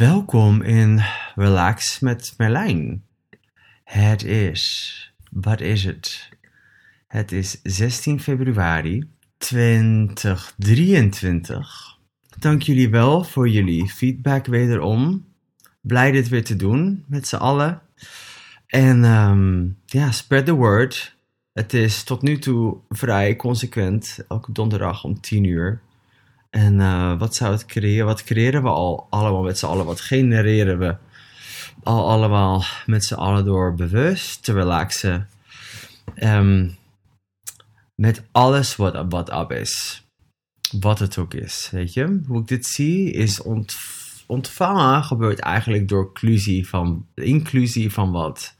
Welkom in Relax met Merlijn. Het is, wat is het? Het is 16 februari 2023. Dank jullie wel voor jullie feedback wederom. Blij dit weer te doen met z'n allen. En ehm, ja, spread the word. Het is tot nu toe vrij consequent, elke donderdag om 10 uur. En uh, wat zou het creëren? Wat creëren we al allemaal met z'n allen? Wat genereren we al allemaal met z'n allen door bewust te relaxen? Um, met alles wat, wat is. Wat het ook is, weet je? Hoe ik dit zie is ont, ontvangen gebeurt eigenlijk door inclusie van, inclusie van wat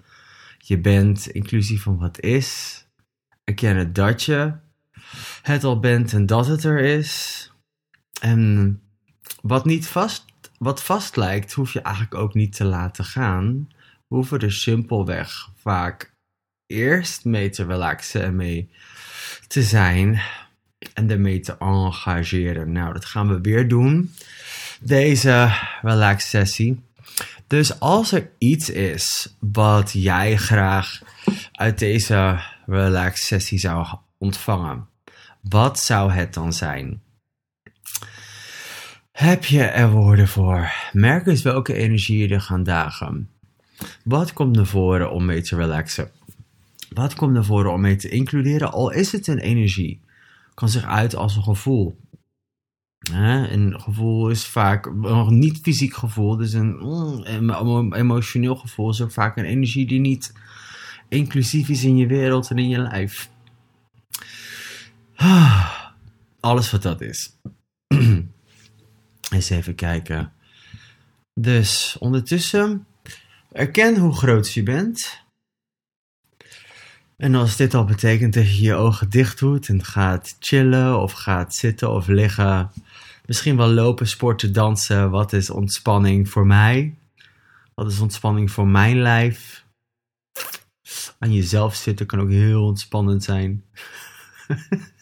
je bent, inclusie van wat is. Erkennen dat je het al bent en dat het er is en wat niet vast, wat vast lijkt, hoef je eigenlijk ook niet te laten gaan. We hoeven er simpelweg vaak eerst mee te relaxen en mee te zijn en ermee te engageren. Nou, dat gaan we weer doen. Deze relax sessie. Dus als er iets is wat jij graag uit deze relax sessie zou ontvangen, wat zou het dan zijn? Heb je er woorden voor? Merk eens welke energieën er gaan dagen. Wat komt naar voren om mee te relaxen? Wat komt naar voren om mee te includeren? Al is het een energie, kan zich uit als een gevoel. Een gevoel is vaak een niet fysiek gevoel, dus een mm, emotioneel gevoel is ook vaak een energie die niet inclusief is in je wereld en in je lijf. Alles wat dat is. Eens even kijken. Dus ondertussen, erken hoe groot je bent. En als dit al betekent dat je je ogen dicht doet en gaat chillen of gaat zitten of liggen, misschien wel lopen, sporten, dansen, wat is ontspanning voor mij? Wat is ontspanning voor mijn lijf? Aan jezelf zitten kan ook heel ontspannend zijn.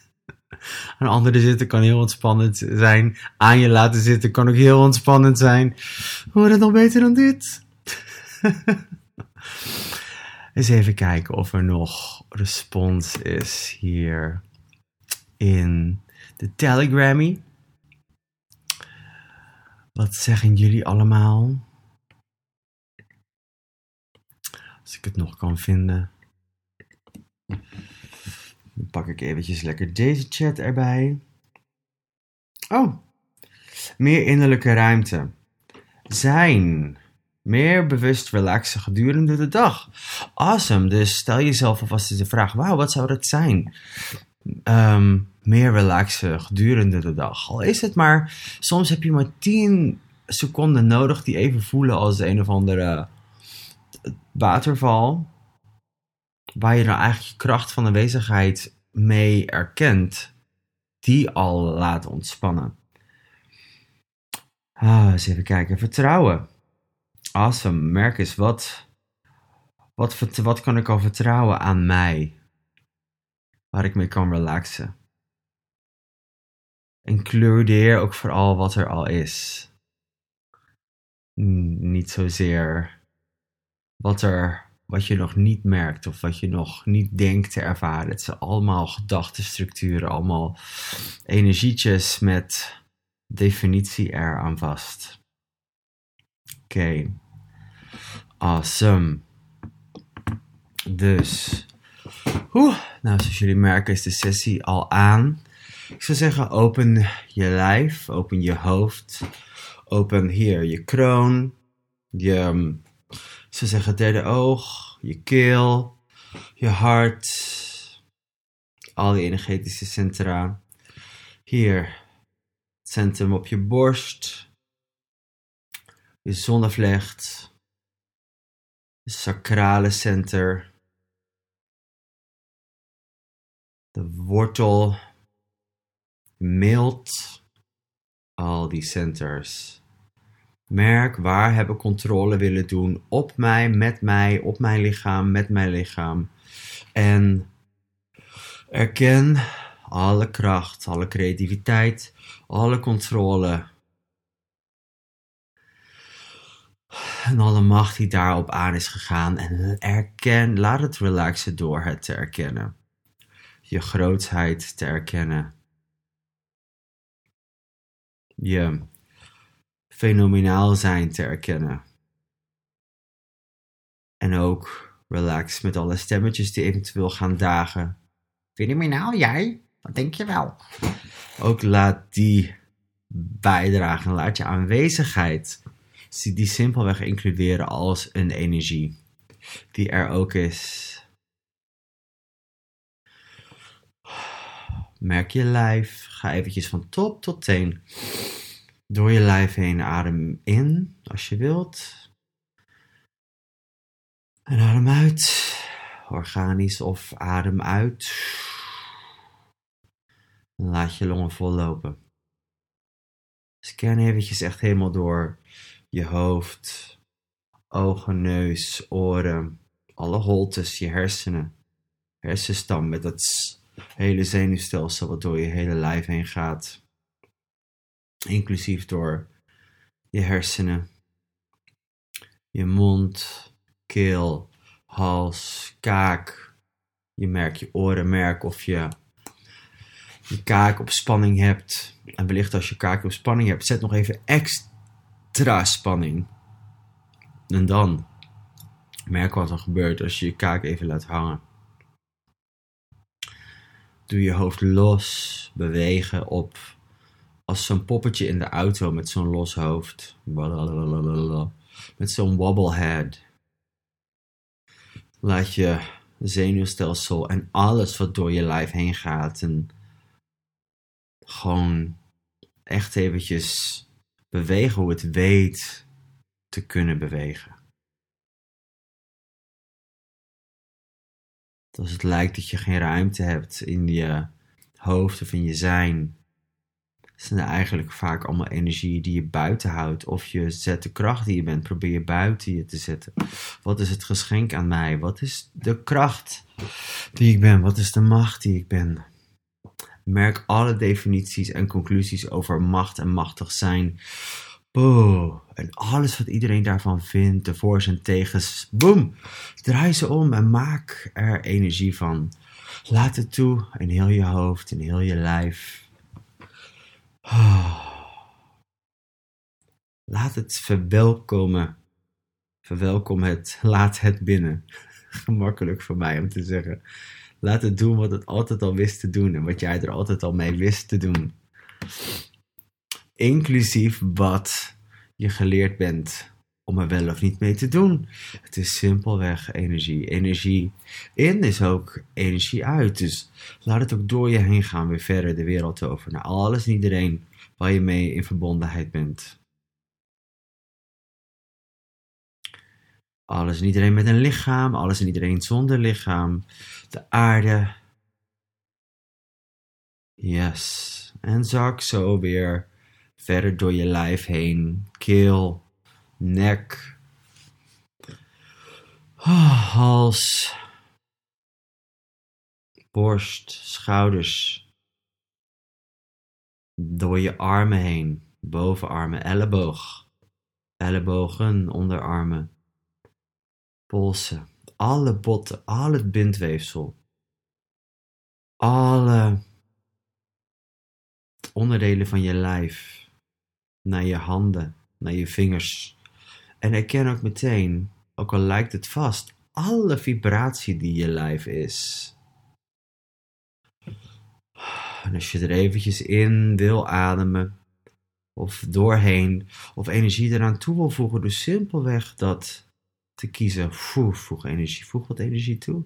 Aan anderen zitten kan heel ontspannend zijn. Aan je laten zitten kan ook heel ontspannend zijn. Hoe het nog beter dan dit? Eens even kijken of er nog respons is hier in de Telegrammy. Wat zeggen jullie allemaal? Als ik het nog kan vinden. Dan pak ik eventjes lekker deze chat erbij. Oh, meer innerlijke ruimte. Zijn. Meer bewust relaxen gedurende de dag. Awesome. Dus stel jezelf alvast de vraag: wauw, wat zou dat zijn? Um, meer relaxen gedurende de dag. Al is het maar, soms heb je maar 10 seconden nodig die even voelen als een of andere waterval waar je nou eigenlijk je kracht van aanwezigheid mee erkent, die al laat ontspannen. Ah, eens even kijken. Vertrouwen. Awesome. Merk eens, wat, wat, wat kan ik al vertrouwen aan mij? Waar ik mee kan relaxen. Includeer ook vooral wat er al is. Niet zozeer wat er wat je nog niet merkt of wat je nog niet denkt te ervaren. Het zijn allemaal gedachtenstructuren, allemaal energietjes met definitie er aan vast. Oké, awesome. Dus, nou zoals jullie merken is de sessie al aan. Ik zou zeggen, open je lijf, open je hoofd, open hier je kroon, je ze zeggen derde oog, je keel, je hart, al die energetische centra. Hier, het centrum op je borst, je zonnevlecht, je sacrale center, de wortel, mild, al die centers. Merk waar heb ik controle willen doen op mij, met mij, op mijn lichaam, met mijn lichaam. En erken alle kracht, alle creativiteit, alle controle. En alle macht die daarop aan is gegaan. En erken, laat het relaxen door het te erkennen. Je grootsheid te erkennen. Je fenomenaal zijn te erkennen. En ook relax met alle stemmetjes die eventueel gaan dagen. Fenomenaal jij? Dat denk je wel. Ook laat die bijdragen. Laat je aanwezigheid die simpelweg includeren als een energie die er ook is. Merk je lijf. Ga eventjes van top tot teen door je lijf heen. Adem in als je wilt. En adem uit. Organisch of adem uit. laat je longen vollopen. Scan eventjes echt helemaal door je hoofd, ogen, neus, oren, alle holtes, je hersenen, hersenstam met dat hele zenuwstelsel wat door je hele lijf heen gaat. Inclusief door je hersenen, je mond, keel, hals, kaak. Je merkt je oren, merk of je je kaak op spanning hebt. En wellicht als je kaak op spanning hebt, zet nog even extra spanning. En dan merk wat er gebeurt als je je kaak even laat hangen. Doe je hoofd los, bewegen op als zo'n poppetje in de auto met zo'n los hoofd. Met zo'n wobblehead. Laat je zenuwstelsel en alles wat door je lijf heen gaat en gewoon echt eventjes bewegen hoe het weet te kunnen bewegen. Als het lijkt dat je geen ruimte hebt in je hoofd of in je zijn, zijn eigenlijk vaak allemaal energie die je buiten houdt. Of je zet de kracht die je bent, probeer je buiten je te zetten. Wat is het geschenk aan mij? Wat is de kracht die ik ben? Wat is de macht die ik ben? Merk alle definities en conclusies over macht en machtig zijn. En alles wat iedereen daarvan vindt, de voor's en tegens, boom, draai ze om en maak er energie van. Laat het toe in heel je hoofd, in heel je lijf. Laat het verwelkomen. Verwelkom het. Laat het binnen. Gemakkelijk voor mij om te zeggen. Laat het doen wat het altijd al wist te doen en wat jij er altijd al mee wist te doen. Inclusief wat je geleerd bent om er wel of niet mee te doen. Het is simpelweg energie. Energie in is ook energie uit. Dus laat het ook door je heen gaan, weer verder de wereld over. Naar alles en iedereen waar je mee in verbondenheid bent. Alles en iedereen met een lichaam, alles en iedereen zonder lichaam. De aarde. Yes. En zak zo weer verder door je lijf heen. Keel, nek, hals, borst, schouders. Door je armen heen, bovenarmen, elleboog, ellebogen, onderarmen. Polsen, alle botten, al het bindweefsel, alle onderdelen van je lijf, naar je handen, naar je vingers. En herken ook meteen, ook al lijkt het vast, alle vibratie die je lijf is. En als je er eventjes in wil ademen, of doorheen, of energie eraan toe wil voegen, dus simpelweg dat te kiezen. voeg energie, voeg wat energie toe.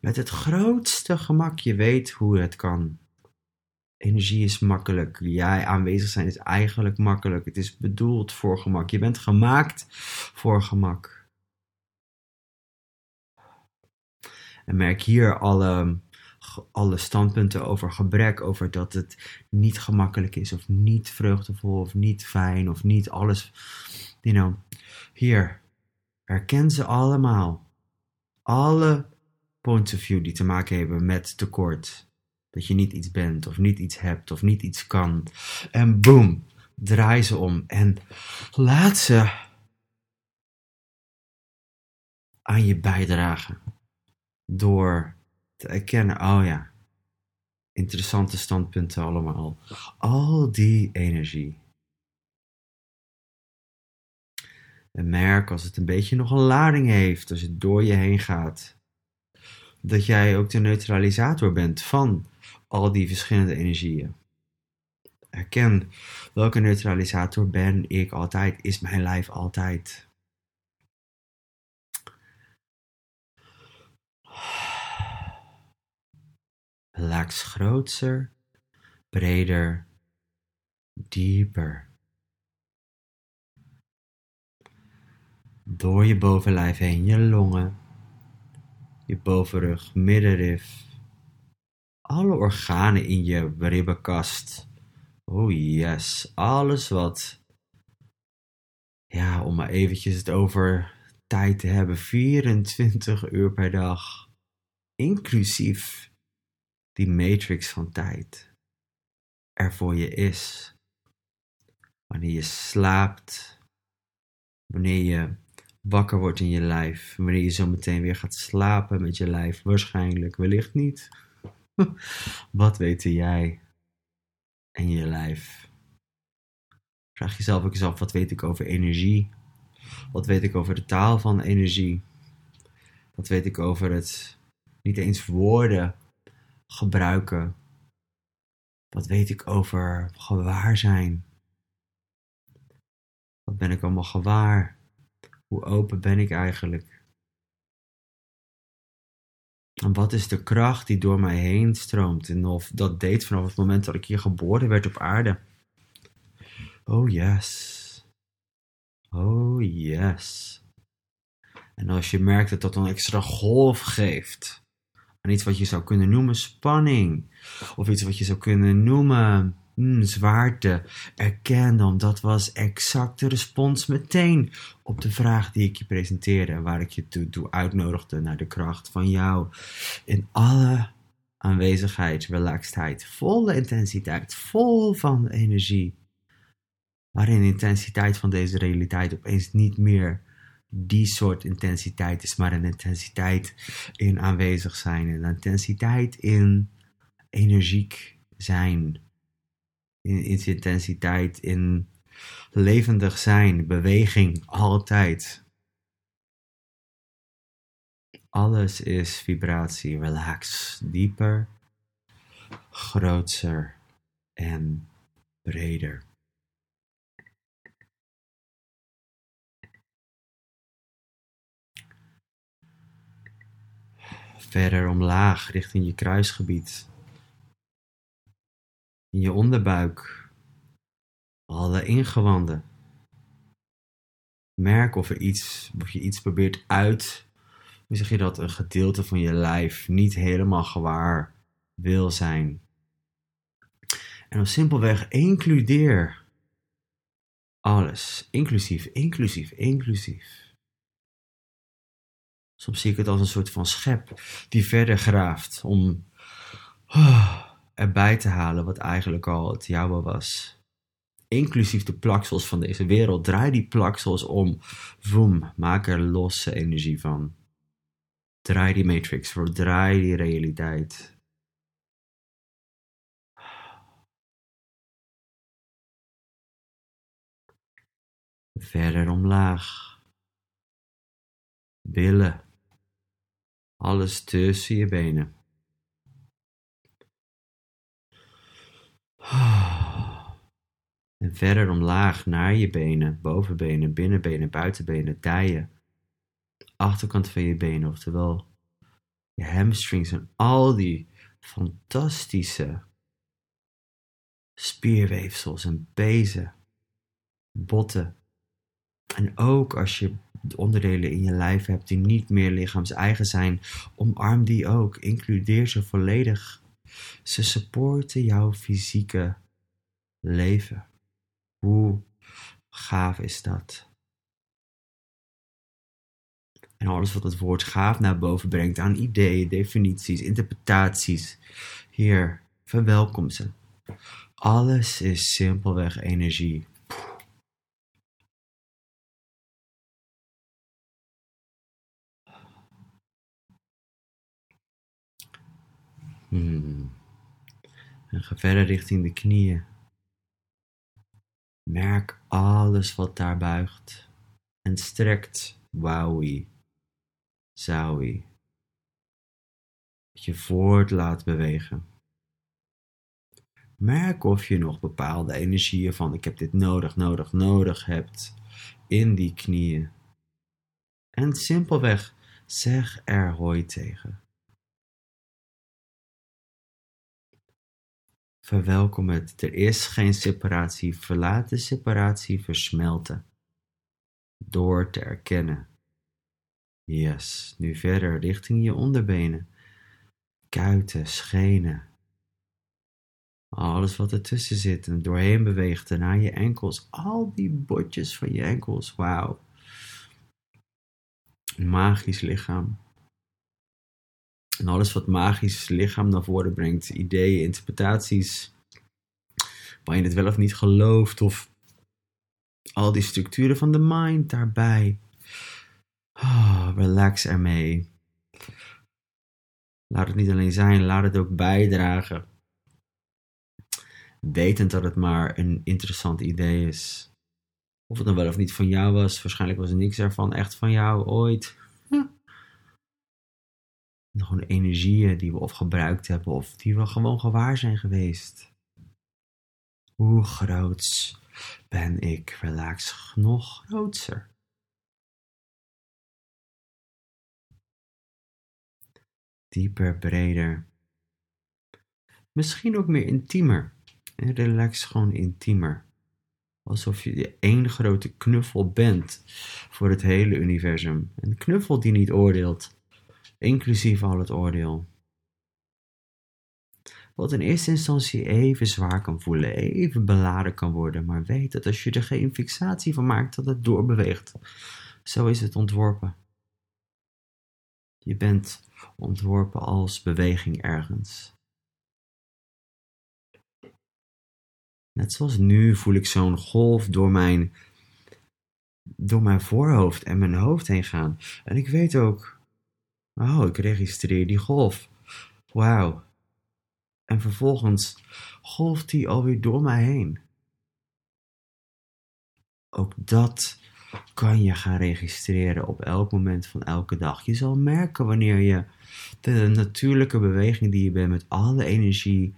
Met het grootste gemak, je weet hoe het kan. Energie is makkelijk. Jij aanwezig zijn is eigenlijk makkelijk. Het is bedoeld voor gemak. Je bent gemaakt voor gemak. En merk hier alle, alle standpunten over gebrek, over dat het niet gemakkelijk is, of niet vreugdevol, of niet fijn, of niet alles. You know, hier, Herken ze allemaal. Alle points of view die te maken hebben met tekort. Dat je niet iets bent, of niet iets hebt, of niet iets kan. En boom, draai ze om en laat ze aan je bijdragen. Door te erkennen, oh ja, interessante standpunten allemaal. Al die energie. En merk als het een beetje nog een lading heeft, als het door je heen gaat, dat jij ook de neutralisator bent van al die verschillende energieën. Herken welke neutralisator ben ik altijd, is mijn lijf altijd. Relax groter, breder, dieper. Door je bovenlijf heen, je longen, je bovenrug, middenrif, alle organen in je ribbenkast. Oh yes, alles wat, ja, om maar eventjes het over tijd te hebben, 24 uur per dag, inclusief die matrix van tijd, er voor je is. Wanneer je slaapt, wanneer je wakker wordt in je lijf, wanneer je zo meteen weer gaat slapen met je lijf, waarschijnlijk, wellicht niet. Wat weten jij en je lijf? Vraag jezelf ook eens af, wat weet ik over energie? Wat weet ik over de taal van energie? Wat weet ik over het niet eens woorden gebruiken? Wat weet ik over gewaarzijn? Wat ben ik allemaal gewaar? Hoe open ben ik eigenlijk? En wat is de kracht die door mij heen stroomt? En of dat deed vanaf het moment dat ik hier geboren werd op aarde. Oh yes. Oh yes. En als je merkt dat dat een extra golf geeft aan iets wat je zou kunnen noemen spanning, of iets wat je zou kunnen noemen hmm, zwaarte, erken dan dat was exact de respons meteen op de vraag die ik je presenteerde en waar ik je toe, toe uitnodigde naar de kracht van jou. In alle aanwezigheid, relaxedheid, volle intensiteit, vol van energie. Waarin de intensiteit van deze realiteit opeens niet meer die soort intensiteit is, maar een intensiteit in aanwezig zijn, een intensiteit in energiek zijn, in, in intensiteit in levendig zijn, beweging, altijd. Alles is vibratie, relax, dieper, groter en breder. verder omlaag richting je kruisgebied. Je onderbuik. Alle ingewanden. Merk of, er iets, of je iets probeert uit. Hoe zeg je dat? Een gedeelte van je lijf niet helemaal gewaar wil zijn. En dan simpelweg includeer alles. Inclusief, inclusief, inclusief. Soms zie ik het als een soort van schep die verder graaft om uh, erbij te halen wat eigenlijk al het jouwe was. Inclusief de plaksels van deze wereld. Draai die plaksels om. Voem, maak er losse energie van. Draai die matrix, verdraai die realiteit. Verder omlaag. Billen alles tussen je benen. En verder omlaag naar je benen, bovenbenen, binnenbenen, buitenbenen, dijen. Achterkant van je benen, oftewel je hamstrings en al die fantastische spierweefsels en pezen, botten. En ook als je onderdelen in je lijf hebt die niet meer lichaams-eigen zijn, omarm die ook. Includeer ze volledig. Ze supporten jouw fysieke leven. Hoe gaaf is dat? En alles wat het woord gaaf naar boven brengt aan ideeën, definities, interpretaties. Hier, verwelkom ze. Alles is simpelweg energie. Hmm. En ga verder richting de knieën. Merk alles wat daar buigt en strekt. Wowie, zowie. Dat je voort laat bewegen. Merk of je nog bepaalde energieën van ik heb dit nodig, nodig, nodig hebt in die knieën. En simpelweg zeg er hoi tegen. Verwelkom het. Er is geen separatie. Verlaat de separatie versmelten. Door te erkennen. Yes, nu verder richting je onderbenen. Kuiten, schenen. Alles wat ertussen zit en doorheen beweegt en naar je enkels. Al die botjes van je enkels. Wauw. Magisch lichaam. En alles wat magisch lichaam naar voren brengt, ideeën, interpretaties, waar je het wel of niet gelooft, of al die structuren van de mind daarbij. Oh, relax ermee. Laat het niet alleen zijn, laat het ook bijdragen. Wetend dat het maar een interessant idee is. Of het dan wel of niet van jou was, waarschijnlijk was er niks ervan echt van jou ooit gewoon energieën die we of gebruikt hebben of die we gewoon gewaar zijn geweest. Hoe groot ben ik? Relax nog groter. Dieper, breder. Misschien ook meer intiemer. Relax gewoon intiemer. Alsof je één grote knuffel bent voor het hele universum. Een knuffel die niet oordeelt inclusief al het oordeel. Wat in eerste instantie even zwaar kan voelen, even beladen kan worden, maar weet dat als je er geen fixatie van maakt, dat het doorbeweegt. Zo is het ontworpen. Je bent ontworpen als beweging ergens. Net zoals nu voel ik zo'n golf door mijn, door mijn voorhoofd en mijn hoofd heen gaan. En ik weet ook, Oh, ik registreer die golf. Wauw. En vervolgens golft die alweer door mij heen. Ook dat kan je gaan registreren op elk moment van elke dag. Je zal merken wanneer je de natuurlijke beweging die je bent met alle energie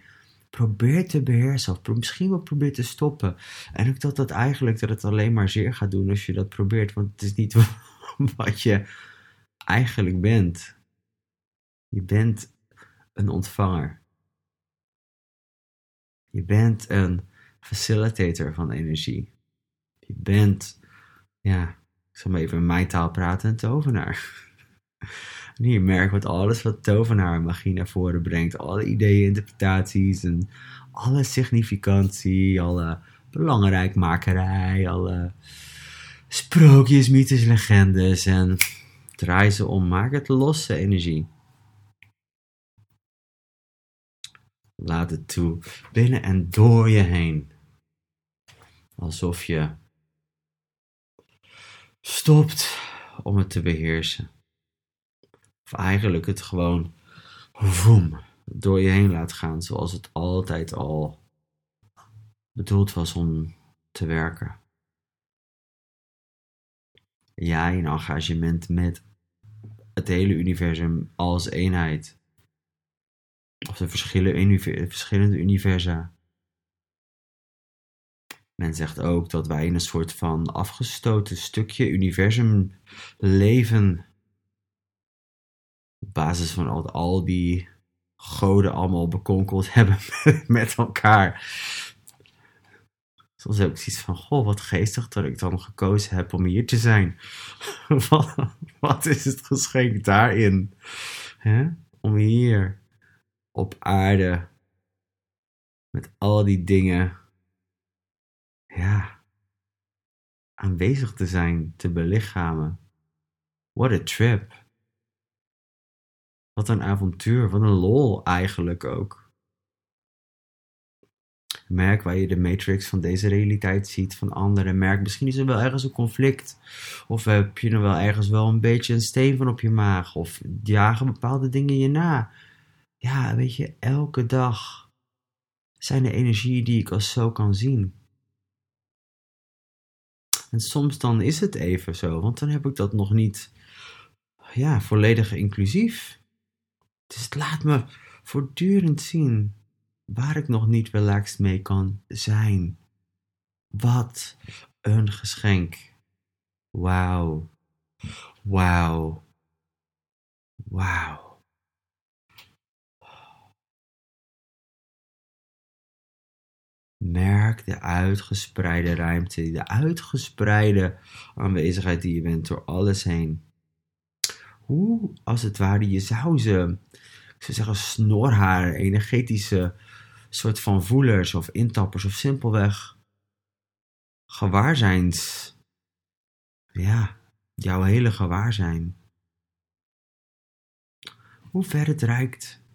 probeert te beheersen of misschien wel probeert te stoppen. En ook dat dat eigenlijk dat het alleen maar zeer gaat doen als je dat probeert, want het is niet wat je eigenlijk bent. Je bent een ontvanger. Je bent een facilitator van energie. Je bent, ja, ik zal maar even in mijn taal praten, een tovenaar. En hier merk wat alles wat tovenaar en magie naar voren brengt. Alle ideeën, interpretaties en alle significantie, alle belangrijkmakerij, alle sprookjes, mythes, legendes en draai ze om. Maak het losse energie. Laat het toe, binnen en door je heen. Alsof je stopt om het te beheersen. Of eigenlijk het gewoon voem, door je heen laat gaan zoals het altijd al bedoeld was om te werken. Jij in engagement met het hele universum als eenheid of de verschillende universa. Men zegt ook dat wij in een soort van afgestoten stukje universum leven. Op basis van al, al die goden allemaal bekonkeld hebben met elkaar. Soms heb ik zoiets van, goh, wat geestig dat ik dan gekozen heb om hier te zijn. wat, wat is het geschenk daarin? Hè? Om hier op aarde met al die dingen, ja, aanwezig te zijn, te belichamen. What a trip. Wat een avontuur, wat een lol eigenlijk ook. Merk waar je de matrix van deze realiteit ziet van anderen. Merk, misschien is er wel ergens een conflict. Of heb je er wel ergens wel een beetje een steen van op je maag. Of jagen bepaalde dingen je na ja, weet je, elke dag zijn er energieën die ik als zo kan zien. En soms dan is het even zo, want dan heb ik dat nog niet ja, volledig inclusief. Dus het laat me voortdurend zien waar ik nog niet relaxed mee kan zijn. Wat een geschenk. Wauw. Wauw. Wauw. Merk de uitgespreide ruimte, de uitgespreide aanwezigheid die je bent door alles heen. Hoe, als het ware, je zou ze, ik zou zeggen, snorhaar, energetische soort van voelers of intappers of simpelweg gewaarzijns. Ja, jouw hele gewaarzijn. Hoe ver het reikt.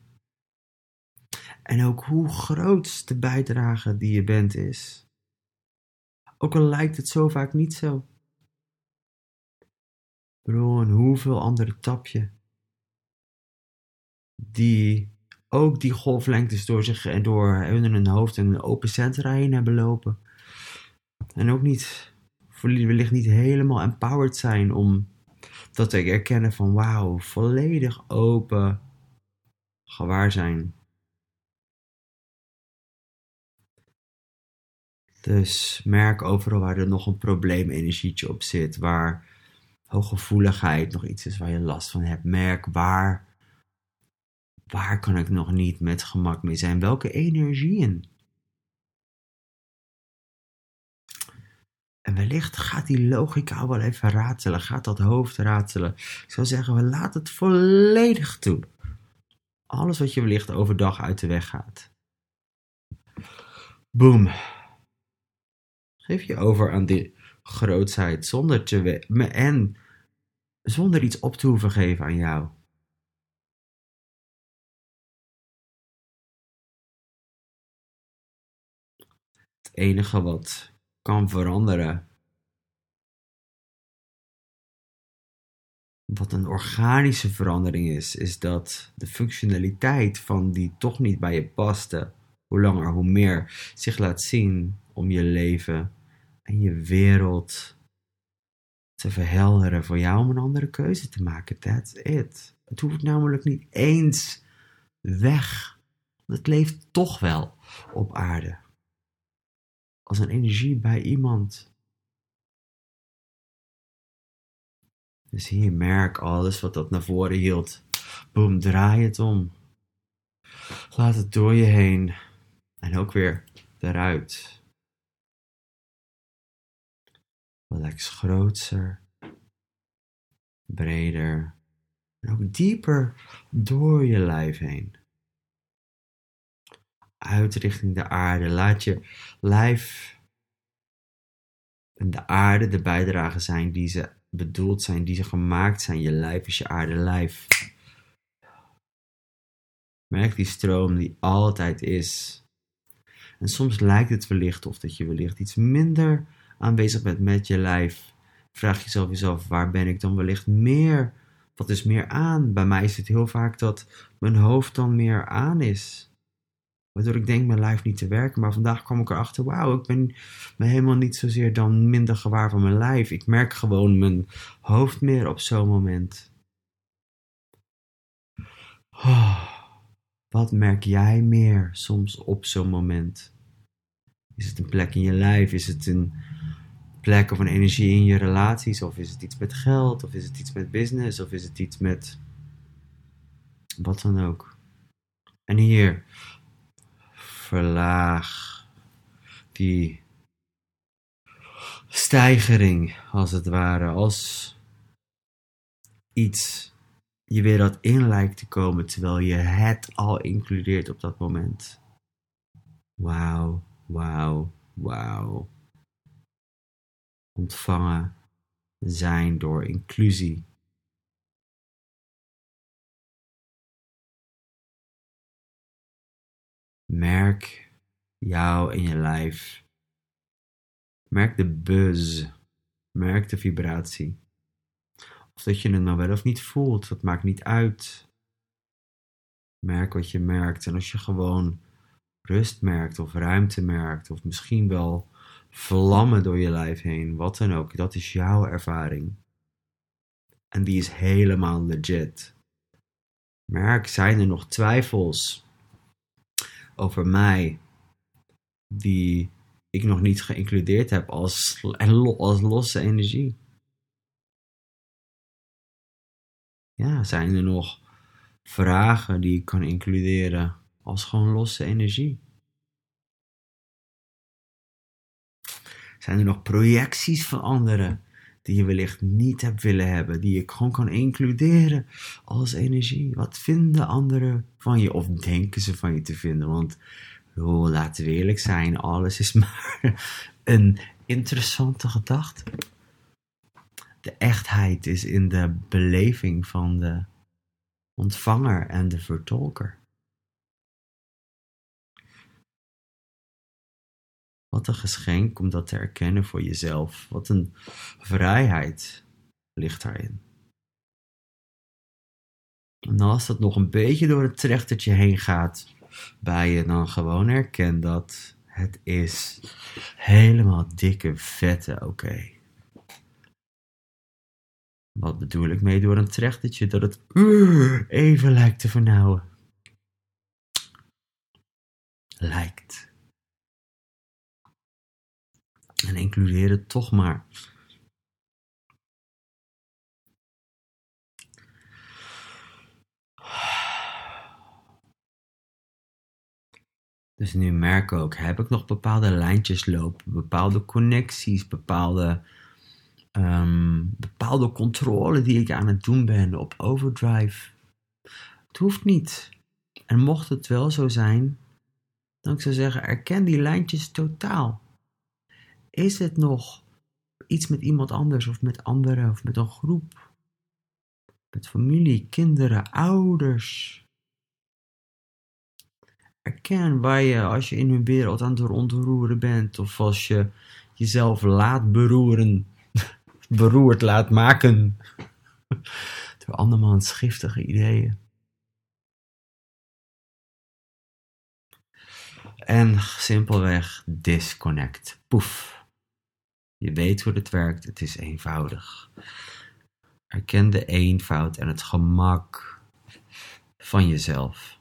En ook hoe groot de bijdrage die je bent is. Ook al lijkt het zo vaak niet zo. Bro, en hoeveel andere tapje die ook die golflengtes door zich en door hun hoofd en een open centra heen hebben lopen. En ook niet, wellicht niet helemaal empowered zijn om dat te erkennen van wauw, volledig open gewaar zijn. Dus merk overal waar er nog een probleemenergietje op zit, waar hooggevoeligheid nog iets is waar je last van hebt. Merk waar Waar kan ik nog niet met gemak mee zijn? Welke energieën? En wellicht gaat die logica wel even ratelen, gaat dat hoofd ratelen. Ik zou zeggen, we laten het volledig toe. Alles wat je wellicht overdag uit de weg gaat. Boom. Geef je over aan die grootsheid zonder te en zonder iets op te hoeven geven aan jou. Enige wat kan veranderen. Wat een organische verandering is, is dat de functionaliteit van die toch niet bij je paste, hoe langer hoe meer zich laat zien om je leven en je wereld te verhelderen voor jou om een andere keuze te maken. That's it. Het hoeft namelijk niet eens weg. Het leeft toch wel op aarde als een energie bij iemand. Dus hier merk alles wat dat naar voren hield. Boom, draai het om. Laat het door je heen. En ook weer eruit. Relax groter, breder en ook dieper door je lijf heen uit richting de aarde. Laat je lijf en de aarde de bijdrage zijn die ze bedoeld zijn, die ze gemaakt zijn. Je lijf is je aarde lijf. Merk die stroom die altijd is. En soms lijkt het wellicht of dat je wellicht iets minder aanwezig bent met je lijf. Vraag jezelf jezelf, waar ben ik dan wellicht meer? Wat is meer aan? Bij mij is het heel vaak dat mijn hoofd dan meer aan is. Waardoor ik denk mijn lijf niet te werken. Maar vandaag kwam ik erachter, wauw, ik ben me helemaal niet zozeer dan minder gewaar van mijn lijf. Ik merk gewoon mijn hoofd meer op zo'n moment. Oh, wat merk jij meer soms op zo'n moment? Is het een plek in je lijf? Is het een plek of een energie in je relaties? Of is het iets met geld? Of is het iets met business? Of is het iets met wat dan ook? En hier, verlaag die stijgering, als het ware, als iets je weer dat in lijkt te komen terwijl je het al includeert op dat moment. Wauw, wauw, wauw. Ontvangen zijn door inclusie. Merk jou in je lijf. Merk de buzz. Merk de vibratie. Of dat je het nou wel of niet voelt, dat maakt niet uit. Merk wat je merkt. En als je gewoon rust merkt of ruimte merkt, of misschien wel vlammen door je lijf heen, wat dan ook, dat is jouw ervaring. En die is helemaal legit. Merk, zijn er nog twijfels over mij die ik nog niet geïncludeerd heb als, als losse energie? Ja, zijn er nog vragen die ik kan includeren als gewoon losse energie? Zijn er nog projecties van anderen die je wellicht niet hebt willen hebben, die je gewoon kan includeren als energie? Wat vinden anderen van je of denken ze van je te vinden? Want oh, laten we eerlijk zijn, alles is maar een interessante gedachte. De echtheid is in de beleving van de ontvanger en de vertolker. Wat een geschenk om dat te erkennen voor jezelf. Wat een vrijheid ligt daarin. En als dat nog een beetje door het trechtertje heen gaat bij je, dan gewoon herken dat het is helemaal dikke vette oké. Wat bedoel ik mee door een trechtertje? Dat het even lijkt te vernauwen. Lijkt. En includeer het toch maar. Dus nu merk ook, heb ik nog bepaalde lijntjes lopen, bepaalde connecties, bepaalde, um, bepaalde controle die ik aan het doen ben op overdrive. Het hoeft niet. En mocht het wel zo zijn, dan zou ik zeggen, erken die lijntjes totaal. Is het nog iets met iemand anders of met anderen of met een groep? Met familie, kinderen, ouders. Erken waar je, als je in hun wereld aan het ontroeren bent, of als je jezelf laat beroeren, beroerd laat maken door andermans giftige ideeën. En simpelweg disconnect. Poef. Je weet hoe het werkt, het is eenvoudig. Erken de eenvoud en het gemak van jezelf,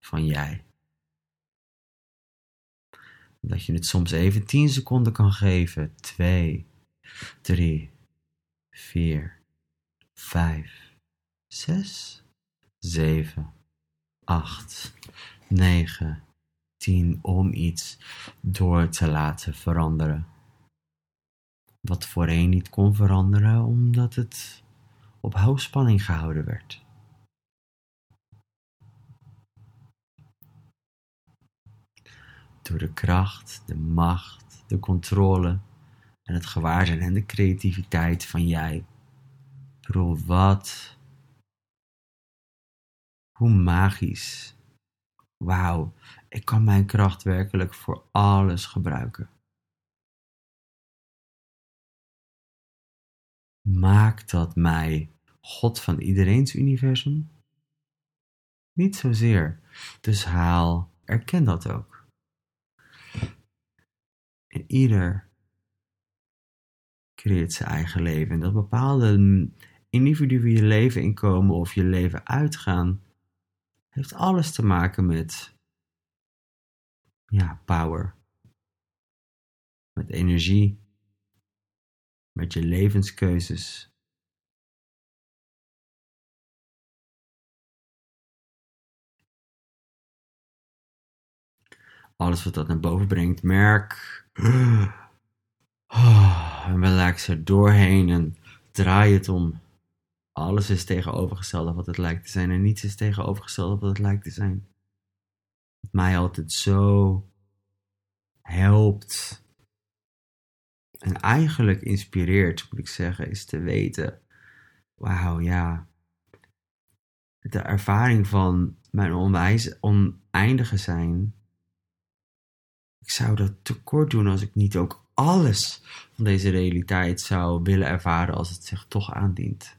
van jij. Dat je het soms even 10 seconden kan geven. 2, 3, 4, 5, 6, 7, 8, 9, 10 om iets door te laten veranderen wat voorheen niet kon veranderen omdat het op hoogspanning gehouden werd. Door de kracht, de macht, de controle en het gewaarzijn en de creativiteit van jij. Bro, wat? Hoe magisch. Wauw, ik kan mijn kracht werkelijk voor alles gebruiken. Maakt dat mij God van iedereen's universum? Niet zozeer. Dus haal, erken dat ook. En ieder creëert zijn eigen leven. En dat bepaalde individuen je leven inkomen of je leven uitgaan, heeft alles te maken met ja, power. Met energie, met je levenskeuzes. Alles wat dat naar boven brengt, merk. En relax er doorheen en draai het om. Alles is tegenovergesteld wat het lijkt te zijn en niets is tegenovergesteld wat het lijkt te zijn. Wat mij altijd zo helpt en eigenlijk inspireert, moet ik zeggen, is te weten: wauw, ja. De ervaring van mijn onwijs, oneindige zijn. Ik zou dat tekort doen als ik niet ook alles van deze realiteit zou willen ervaren als het zich toch aandient.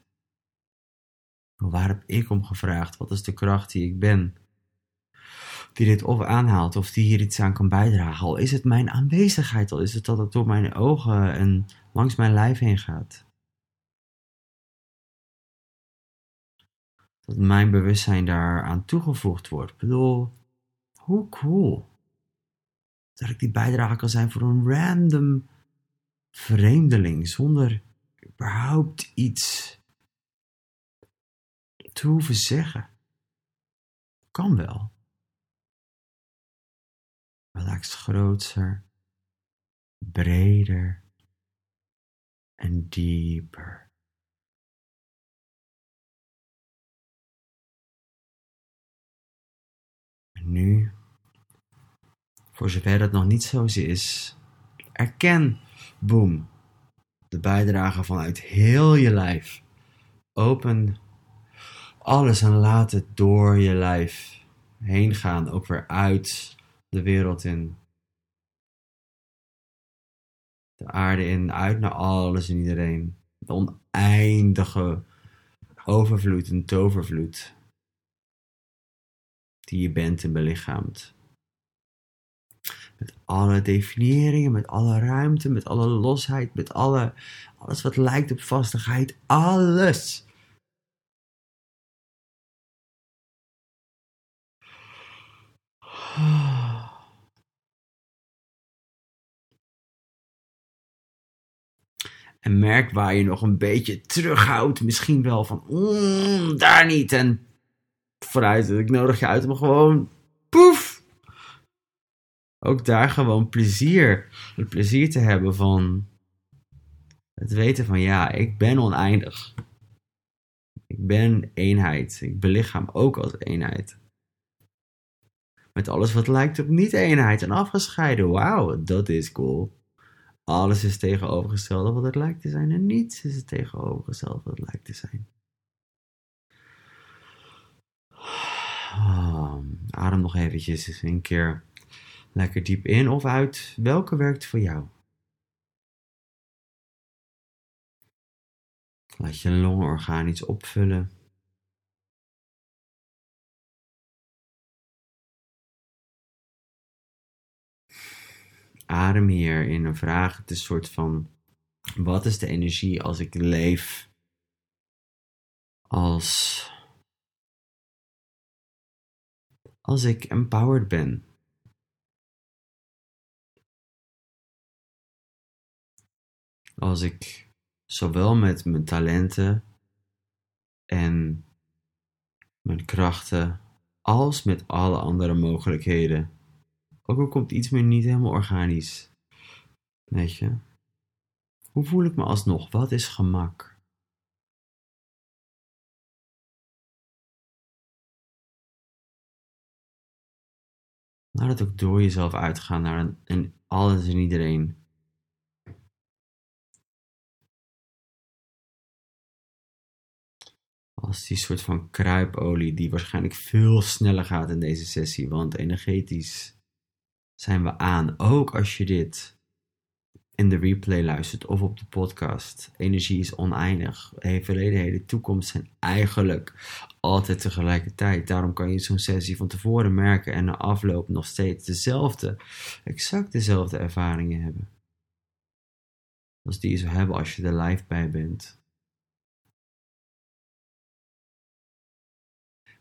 waar heb ik om gevraagd? Wat is de kracht die ik ben? Die dit of aanhaalt of die hier iets aan kan bijdragen. Al is het mijn aanwezigheid, al is het dat het door mijn ogen en langs mijn lijf heen gaat. Dat mijn bewustzijn daaraan toegevoegd wordt. Ik bedoel, hoe cool. Dat ik die bijdrage kan zijn voor een random vreemdeling zonder überhaupt iets te hoeven zeggen. Kan wel. Relax groter, breder en dieper. En nu, voor zover dat nog niet zo is, erken, boom, de bijdrage vanuit heel je lijf. Open alles en laat het door je lijf heen gaan, ook weer uit de wereld in. De aarde in, uit naar alles en iedereen. De oneindige overvloed en tovervloed die je bent en belichaamt. Met alle definiëringen, met alle ruimte, met alle losheid, met alle, alles wat lijkt op vastigheid, alles. En merk waar je nog een beetje terughoudt. Misschien wel van, mm, daar niet. En vooruit, ik nodig je uit om gewoon, poef. Ook daar gewoon plezier. Het plezier te hebben van het weten van, ja, ik ben oneindig. Ik ben eenheid. Ik belichaam ook als eenheid. Met alles wat lijkt op niet-eenheid en afgescheiden. Wauw, dat is cool. Alles is tegenovergesteld wat het lijkt te zijn en niets is het tegenovergesteld wat het lijkt te zijn. Oh, adem nog eventjes een keer lekker diep in of uit. Welke werkt voor jou? Laat je longen organisch opvullen. Adem hier in een vraag. Het is een soort van: wat is de energie als ik leef als. als ik empowered ben? Als ik zowel met mijn talenten en mijn krachten als met alle andere mogelijkheden ook al komt iets meer niet helemaal organisch. Weet je? Hoe voel ik me alsnog? Wat is gemak? Laat het ook door jezelf uitgaan naar een, een alles en iedereen. Als die soort van kruipolie die waarschijnlijk veel sneller gaat in deze sessie, want energetisch zijn we aan. Ook als je dit in de replay luistert of op de podcast. Energie is oneindig. Verleden, heden, toekomst zijn eigenlijk altijd tegelijkertijd. Daarom kan je zo'n sessie van tevoren merken en na afloop nog steeds dezelfde, exact dezelfde ervaringen hebben. Als die je zou hebben als je er live bij bent.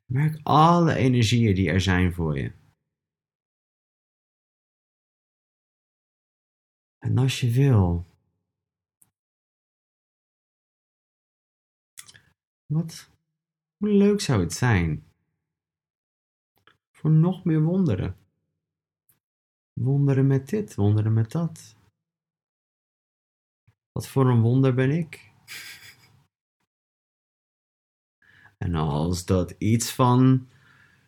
Merk alle energieën die er zijn voor je. En als je wil, wat, hoe leuk zou het zijn voor nog meer wonderen? Wonderen met dit, wonderen met dat. Wat voor een wonder ben ik? En als dat iets van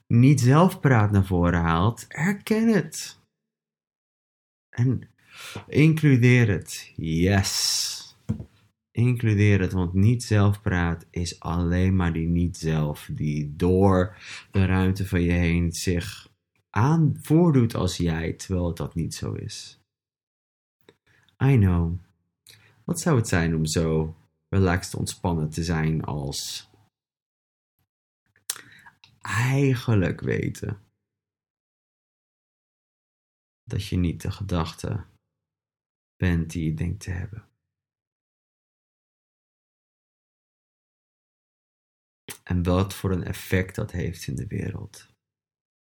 niet zelfpraat naar voren haalt, erken het. En Includeer het. Yes. Includeer het, want niet zelfpraat is alleen maar die niet zelf die door de ruimte van je heen zich aan voordoet als jij, terwijl dat niet zo is. I know. Wat zou het zijn om zo relaxed ontspannen te zijn als eigenlijk weten dat je niet de gedachte bent die je denkt te hebben. En wat voor een effect dat heeft in de wereld.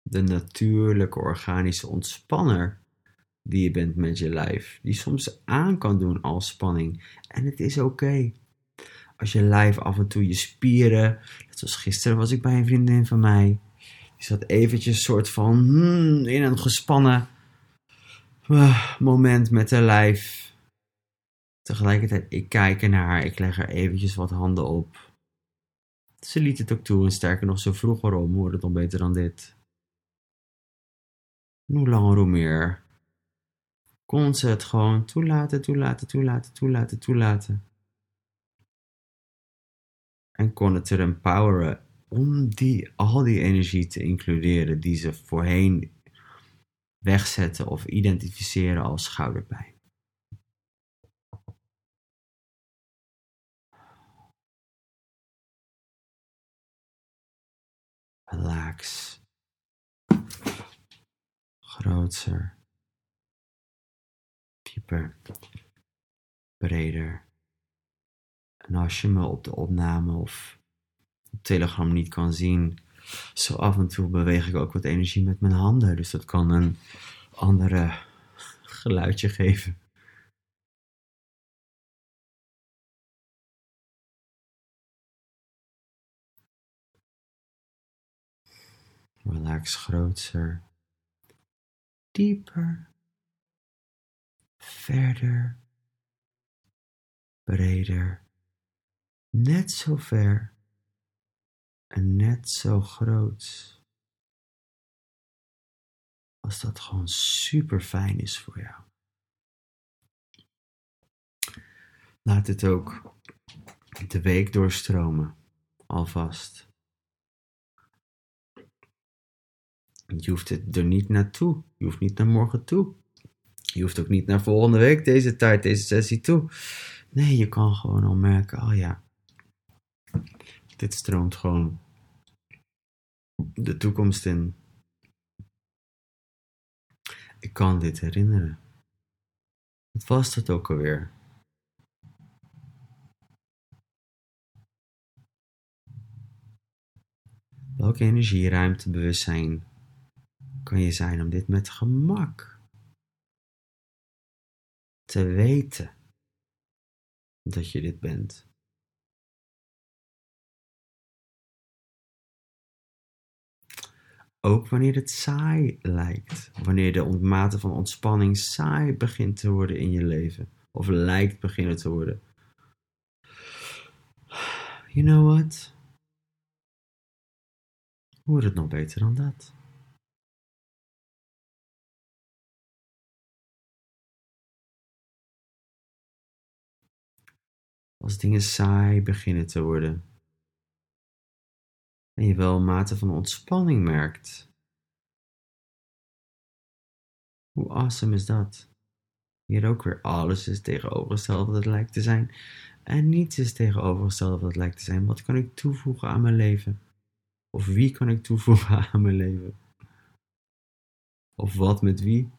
De natuurlijke organische ontspanner die je bent met je lijf, die soms aan kan doen als spanning. En het is oké. Als je lijf af en toe je spieren, net zoals gisteren was ik bij een vriendin van mij, die zat eventjes soort van hmm, in een gespannen moment met haar lijf. Tegelijkertijd, ik kijk naar haar, ik leg er eventjes wat handen op. Ze liet het ook toe en sterker nog, zo vroeger om, hoorde het al beter dan dit. hoe langer hoe meer kon ze het gewoon toelaten, toelaten, toelaten, toelaten, toelaten. En kon het er empoweren om die, al die energie te includeren die ze voorheen wegzetten of identificeren als schouderpijn. Relax. Groter. Dieper. Breder. En als je me op de opname of op Telegram niet kan zien, zo af en toe beweeg ik ook wat energie met mijn handen. Dus dat kan een andere geluidje geven. Relax groter, dieper, verder, breder, net zo ver en net zo groot. Als dat gewoon super fijn is voor jou. Laat het ook de week doorstromen, alvast. Je hoeft het er niet naartoe. Je hoeft niet naar morgen toe. Je hoeft ook niet naar volgende week deze tijd, deze sessie toe. Nee, je kan gewoon al merken, oh ja, dit stroomt gewoon de toekomst in. Ik kan dit herinneren. Wat was dat ook alweer? Welke energie, ruimte, bewustzijn kan je zijn om dit met gemak te weten dat je dit bent? Ook wanneer het saai lijkt. Wanneer de mate van ontspanning saai begint te worden in je leven. Of lijkt beginnen te worden. You know what? Hoe wordt het nog beter dan dat? Als dingen saai beginnen te worden, en je wel een mate van ontspanning merkt. Hoe awesome is dat? Hier ook weer alles is tegenovergesteld wat het lijkt te zijn. En niets is tegenovergesteld wat het lijkt te zijn. Wat kan ik toevoegen aan mijn leven? Of wie kan ik toevoegen aan mijn leven? Of wat met wie?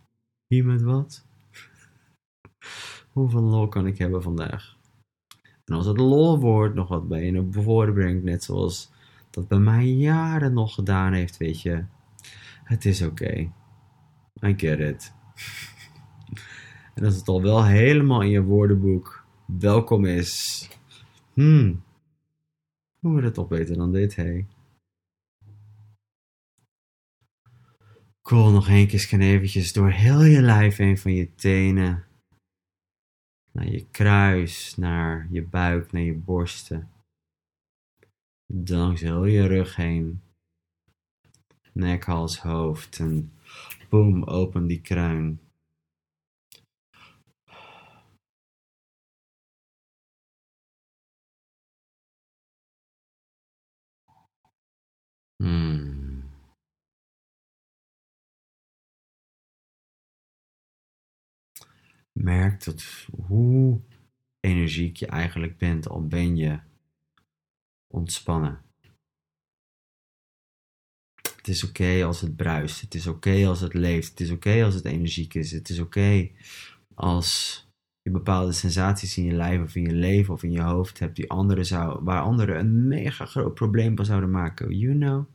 Wie met wat? Hoeveel lol kan ik hebben vandaag? En als het lolwoord nog wat bij je naar voren brengt, net zoals dat bij mij jaren nog gedaan heeft, weet je. Het is oké. I get it. en als het al wel helemaal in je woordenboek welkom is. Hmm. Hoe wordt het toch beter dan dit, hé? Cool, nog één keer scan eventjes door heel je lijf heen van je tenen. Naar je kruis, naar je buik, naar je borsten langs heel je rug heen. Nek, hals, hoofd en boom, open die kruin. Hmm. Merk tot hoe energiek je eigenlijk bent, al ben je ontspannen. Het is oké als het bruist. Het is oké als het leeft. Het is oké als het energiek is. Het is oké als je bepaalde sensaties in je lijf of in je leven of in je hoofd hebt die anderen zou, waar anderen een mega groot probleem van zouden maken. You know,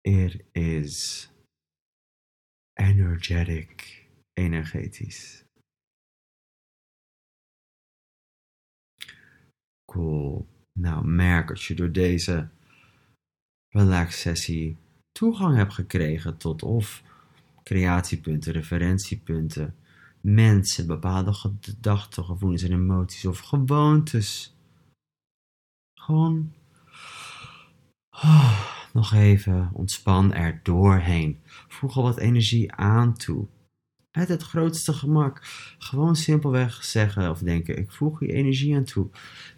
it is energetic, energetisch. Cool. Nou, merk als je door deze relax sessie toegang hebt gekregen tot of creatiepunten, referentiepunten, mensen, bepaalde gedachten, gevoelens en emoties of gewoontes. Gewoon oh, nog even ontspan er doorheen. Voeg al wat energie aan toe. Met het grootste gemak. Gewoon simpelweg zeggen of denken: ik voeg je energie aan toe.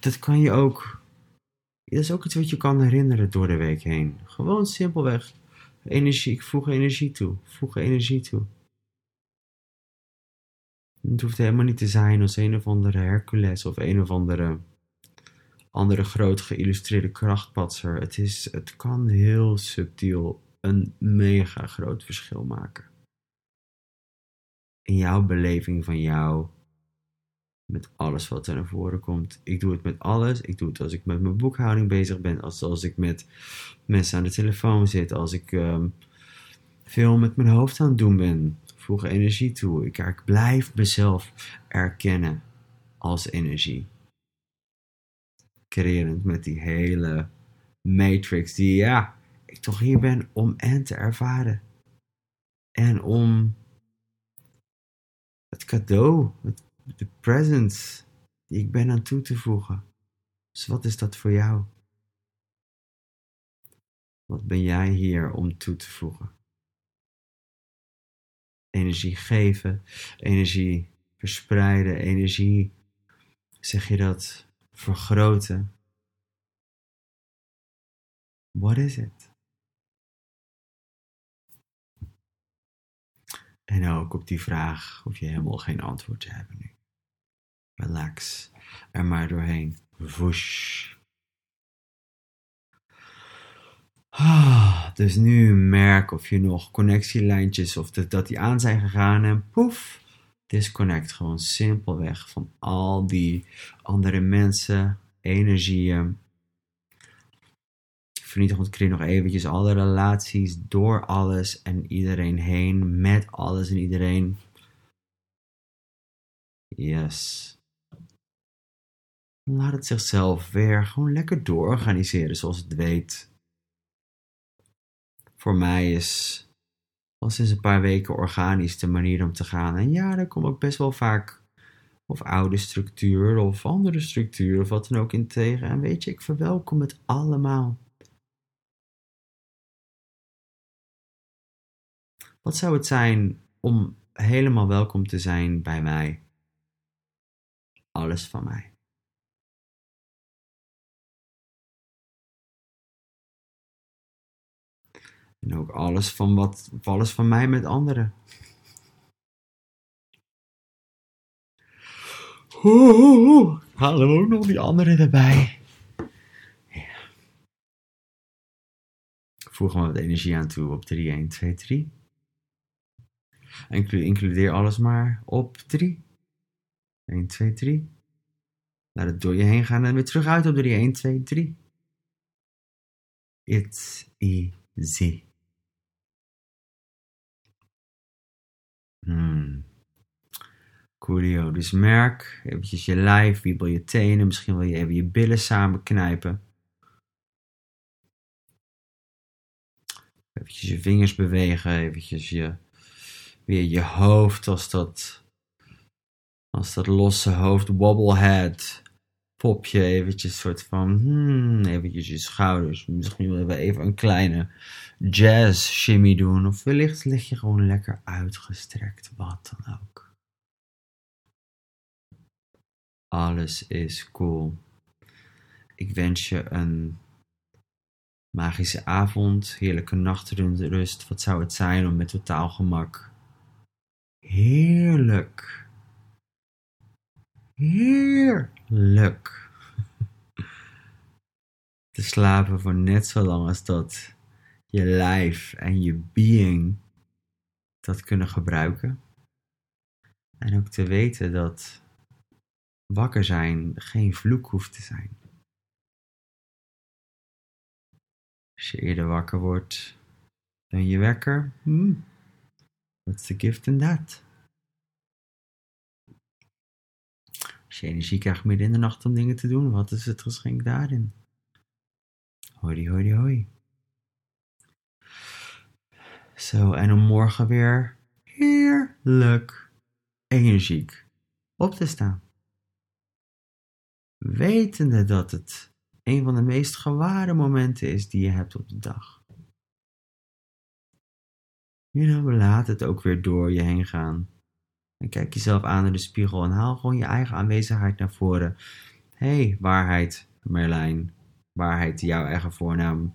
Dat kan je ook. Dat is ook iets wat je kan herinneren door de week heen. Gewoon simpelweg energie. Ik voeg energie toe. Voeg energie toe. Het hoeft helemaal niet te zijn als een of andere Hercules of een of andere andere groot geïllustreerde krachtpatser. Het, is, het kan heel subtiel een mega groot verschil maken. In jouw beleving van jou, met alles wat er naar voren komt. Ik doe het met alles. Ik doe het als ik met mijn boekhouding bezig ben, als, als ik met mensen aan de telefoon zit, als ik um, veel met mijn hoofd aan het doen ben voeg energie toe. Ik, ik blijf mezelf erkennen als energie. Creërend met die hele matrix die, ja, ik toch hier ben om en te ervaren. En om het cadeau, het, de presence die ik ben aan toe te voegen. Dus wat is dat voor jou? Wat ben jij hier om toe te voegen? energie geven, energie verspreiden, energie, zeg je dat, vergroten. What is it? En ook op die vraag hoef je helemaal geen antwoord te hebben nu. Relax er maar doorheen. Woesh. Ah, dus nu merk of je nog connectielijntjes of dat, die aan zijn gegaan en poef, disconnect gewoon simpelweg van al die andere mensen, energieën. Vernietig ontkrient nog eventjes alle relaties door alles en iedereen heen, met alles en iedereen. Yes. Laat het zichzelf weer gewoon lekker doororganiseren zoals het weet voor mij is al sinds een paar weken organisch de manier om te gaan. En ja, daar kom ik best wel vaak of oude structuur of andere structuur of wat dan ook in tegen. En weet je, ik verwelkom het allemaal. Wat zou het zijn om helemaal welkom te zijn bij mij? Alles van mij. En ook alles van, wat, alles van mij met anderen. Oeh, halen we ook nog die anderen erbij. Ja. Voeg maar wat energie aan toe op 3, 1, 2, 3. Includeer alles maar op 3. 1, 2, 3. Laat het door je heen gaan en weer terug uit op 3. 1, 2, 3. It's easy. Hmm. Coolio. Merk eventjes je lijf, wiebel je tenen. Misschien wil je even je billen samen knijpen. Eventjes je vingers bewegen. Eventjes je, weer je hoofd als dat, als dat losse hoofd wobblehead popje eventjes soort van, hmm, eventjes je schouders. Misschien willen we even een kleine jazz shimmy doen. Of wellicht lig je gewoon lekker uitgestrekt, wat dan ook. Alles is cool. Ik wens je een magische avond, heerlijke nachtrust. Wat zou het zijn om met totaal gemak heerlijk heerlijk te slapen voor net zo lang als dat je lijf en je being dat kunnen gebruiken. En ook te weten dat wakker zijn geen vloek hoeft te zijn. Als je eerder wakker wordt dan je wekker, hmm, what's the gift in that? Als je energie krijgt midden in de nacht om dingen te doen, wat is het geschenk daarin? Hoi, hoi, hoi. Zo, en om morgen weer heerlijk energiek op te staan. Wetende dat het een van de meest geware momenten is die je hebt op de dag. Know, laat het ook weer door je heen gaan. En kijk jezelf aan in de spiegel en haal gewoon je eigen aanwezigheid naar voren. Hé, hey, waarheid, Merlijn. Waarheid, jouw eigen voornaam.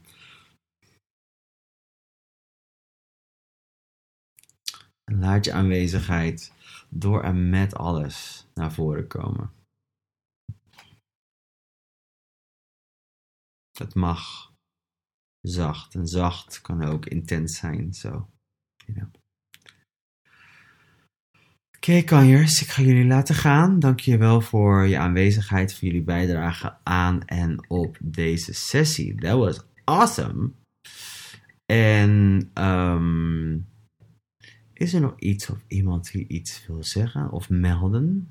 Laat je aanwezigheid door en met alles naar voren komen. Het mag zacht en zacht kan ook intens zijn, zo. Know. Oké, kanjers, ik ga jullie laten gaan. Dank je wel voor je aanwezigheid, voor jullie bijdrage aan en op deze sessie. That was awesome. En um, is er nog iets of iemand die iets wil zeggen of melden?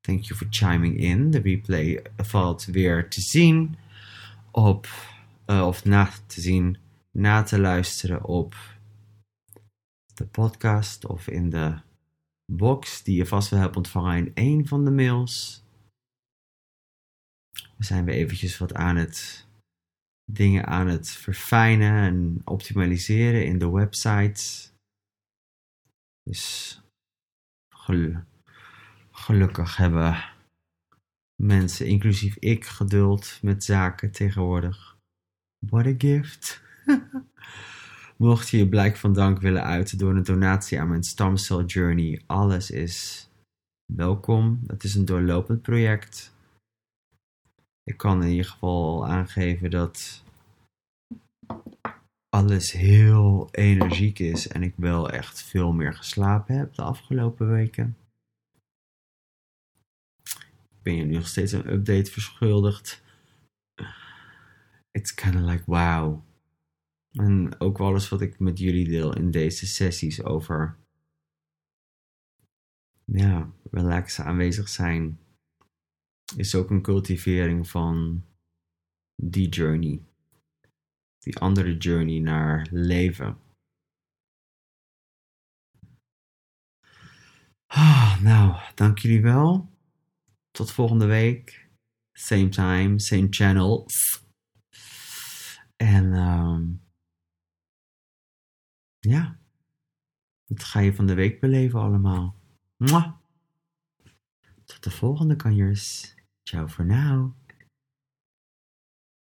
Thank you for chiming in. De replay valt weer te zien op, uh, of na te zien, na te luisteren op de podcast of in de box die je vast wel hebt ontvangen in een van de mails. We zijn weer eventjes wat aan het dingen aan het verfijnen en optimaliseren in de websites. Dus gelukkig hebben mensen, inclusief ik, geduld met zaken tegenwoordig. What a gift. Mocht je je blijk van dank willen uiten door een donatie aan mijn Stamcell Journey, alles is welkom. Het is een doorlopend project. Ik kan in ieder geval aangeven dat alles heel energiek is en ik wel echt veel meer geslapen heb de afgelopen weken. Ik ben je nu nog steeds een update verschuldigd. It's kind of like wow. En ook alles wat ik met jullie deel in deze sessies over ja, relaxen, aanwezig zijn, is ook een cultivering van die journey. Die andere journey naar leven. Ah, nou, dank jullie wel. Tot volgende week. Same time, same channel. En um, ja, wat ga je van de week beleven allemaal? Tot de volgende kanjers. Ciao voor now.